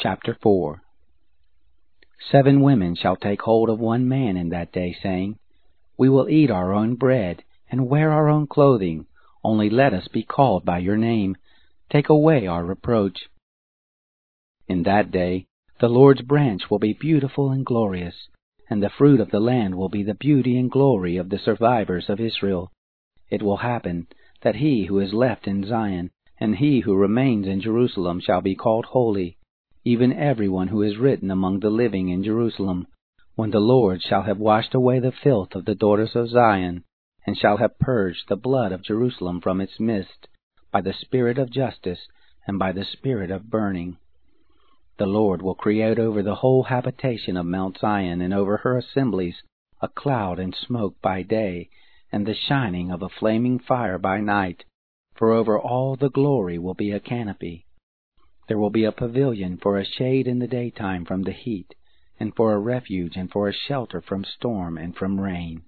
Chapter 4 Seven women shall take hold of one man in that day, saying, We will eat our own bread, and wear our own clothing, only let us be called by your name. Take away our reproach. In that day the Lord's branch will be beautiful and glorious, and the fruit of the land will be the beauty and glory of the survivors of Israel. It will happen that he who is left in Zion and he who remains in Jerusalem shall be called holy even every one who is written among the living in Jerusalem, when the Lord shall have washed away the filth of the daughters of Zion, and shall have purged the blood of Jerusalem from its midst, by the Spirit of justice and by the Spirit of burning. The Lord will create over the whole habitation of Mount Zion and over her assemblies a cloud and smoke by day, and the shining of a flaming fire by night, for over all the glory will be a canopy. There will be a pavilion for a shade in the daytime from the heat, and for a refuge and for a shelter from storm and from rain.